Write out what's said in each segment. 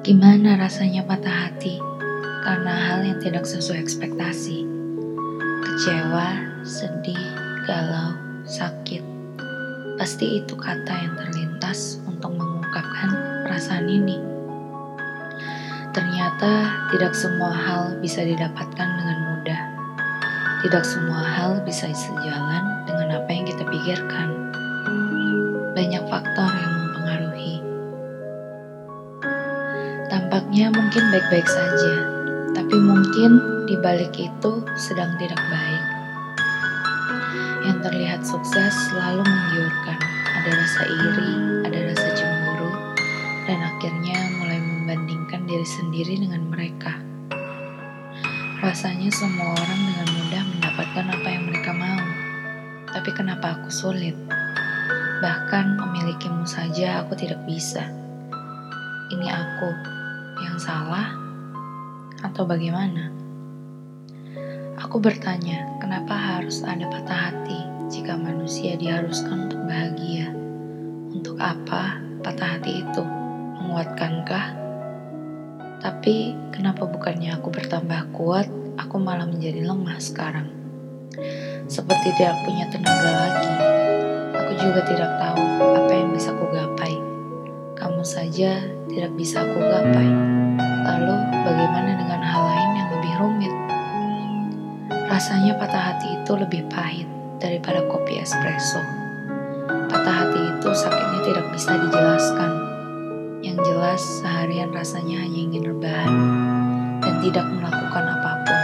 Gimana rasanya patah hati karena hal yang tidak sesuai ekspektasi? Kecewa, sedih, galau, sakit. Pasti itu kata yang terlintas untuk mengungkapkan perasaan ini. Ternyata tidak semua hal bisa didapatkan dengan mudah. Tidak semua hal bisa sejalan dengan apa yang kita pikirkan. Banyak faktor yang Tampaknya mungkin baik-baik saja, tapi mungkin di balik itu sedang tidak baik. Yang terlihat sukses selalu menggiurkan. Ada rasa iri, ada rasa cemburu, dan akhirnya mulai membandingkan diri sendiri dengan mereka. Rasanya semua orang dengan mudah mendapatkan apa yang mereka mau. Tapi kenapa aku sulit? Bahkan memilikimu saja aku tidak bisa. Ini aku yang salah atau bagaimana? Aku bertanya, kenapa harus ada patah hati jika manusia diharuskan untuk bahagia? Untuk apa patah hati itu? Menguatkankah? Tapi kenapa bukannya aku bertambah kuat, aku malah menjadi lemah sekarang? Seperti tidak punya tenaga lagi. Aku juga tidak tahu apa yang bisa kugapai. Kamu saja tidak bisa aku gapai. Lalu bagaimana dengan hal lain yang lebih rumit? Rasanya patah hati itu lebih pahit daripada kopi espresso. Patah hati itu sakitnya tidak bisa dijelaskan. Yang jelas seharian rasanya hanya ingin rebahan dan tidak melakukan apa pun.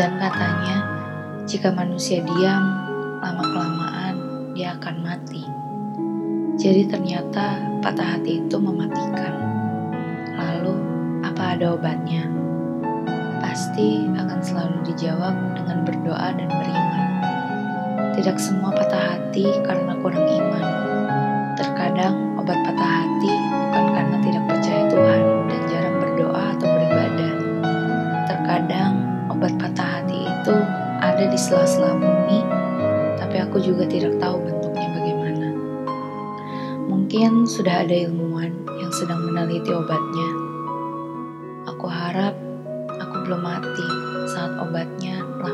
Dan katanya, jika manusia diam, lama-kelamaan dia akan mati. Jadi ternyata patah hati itu mematikan. Lalu, apa ada obatnya? Pasti akan selalu dijawab dengan berdoa dan beriman. Tidak semua patah hati karena kurang iman. Terkadang obat patah hati bukan karena tidak percaya Tuhan dan jarang berdoa atau beribadah. Terkadang obat patah hati itu ada di sela-sela bumi, tapi aku juga tidak tahu bentuknya. Mungkin sudah ada ilmuwan yang sedang meneliti obatnya. Aku harap aku belum mati saat obatnya telah.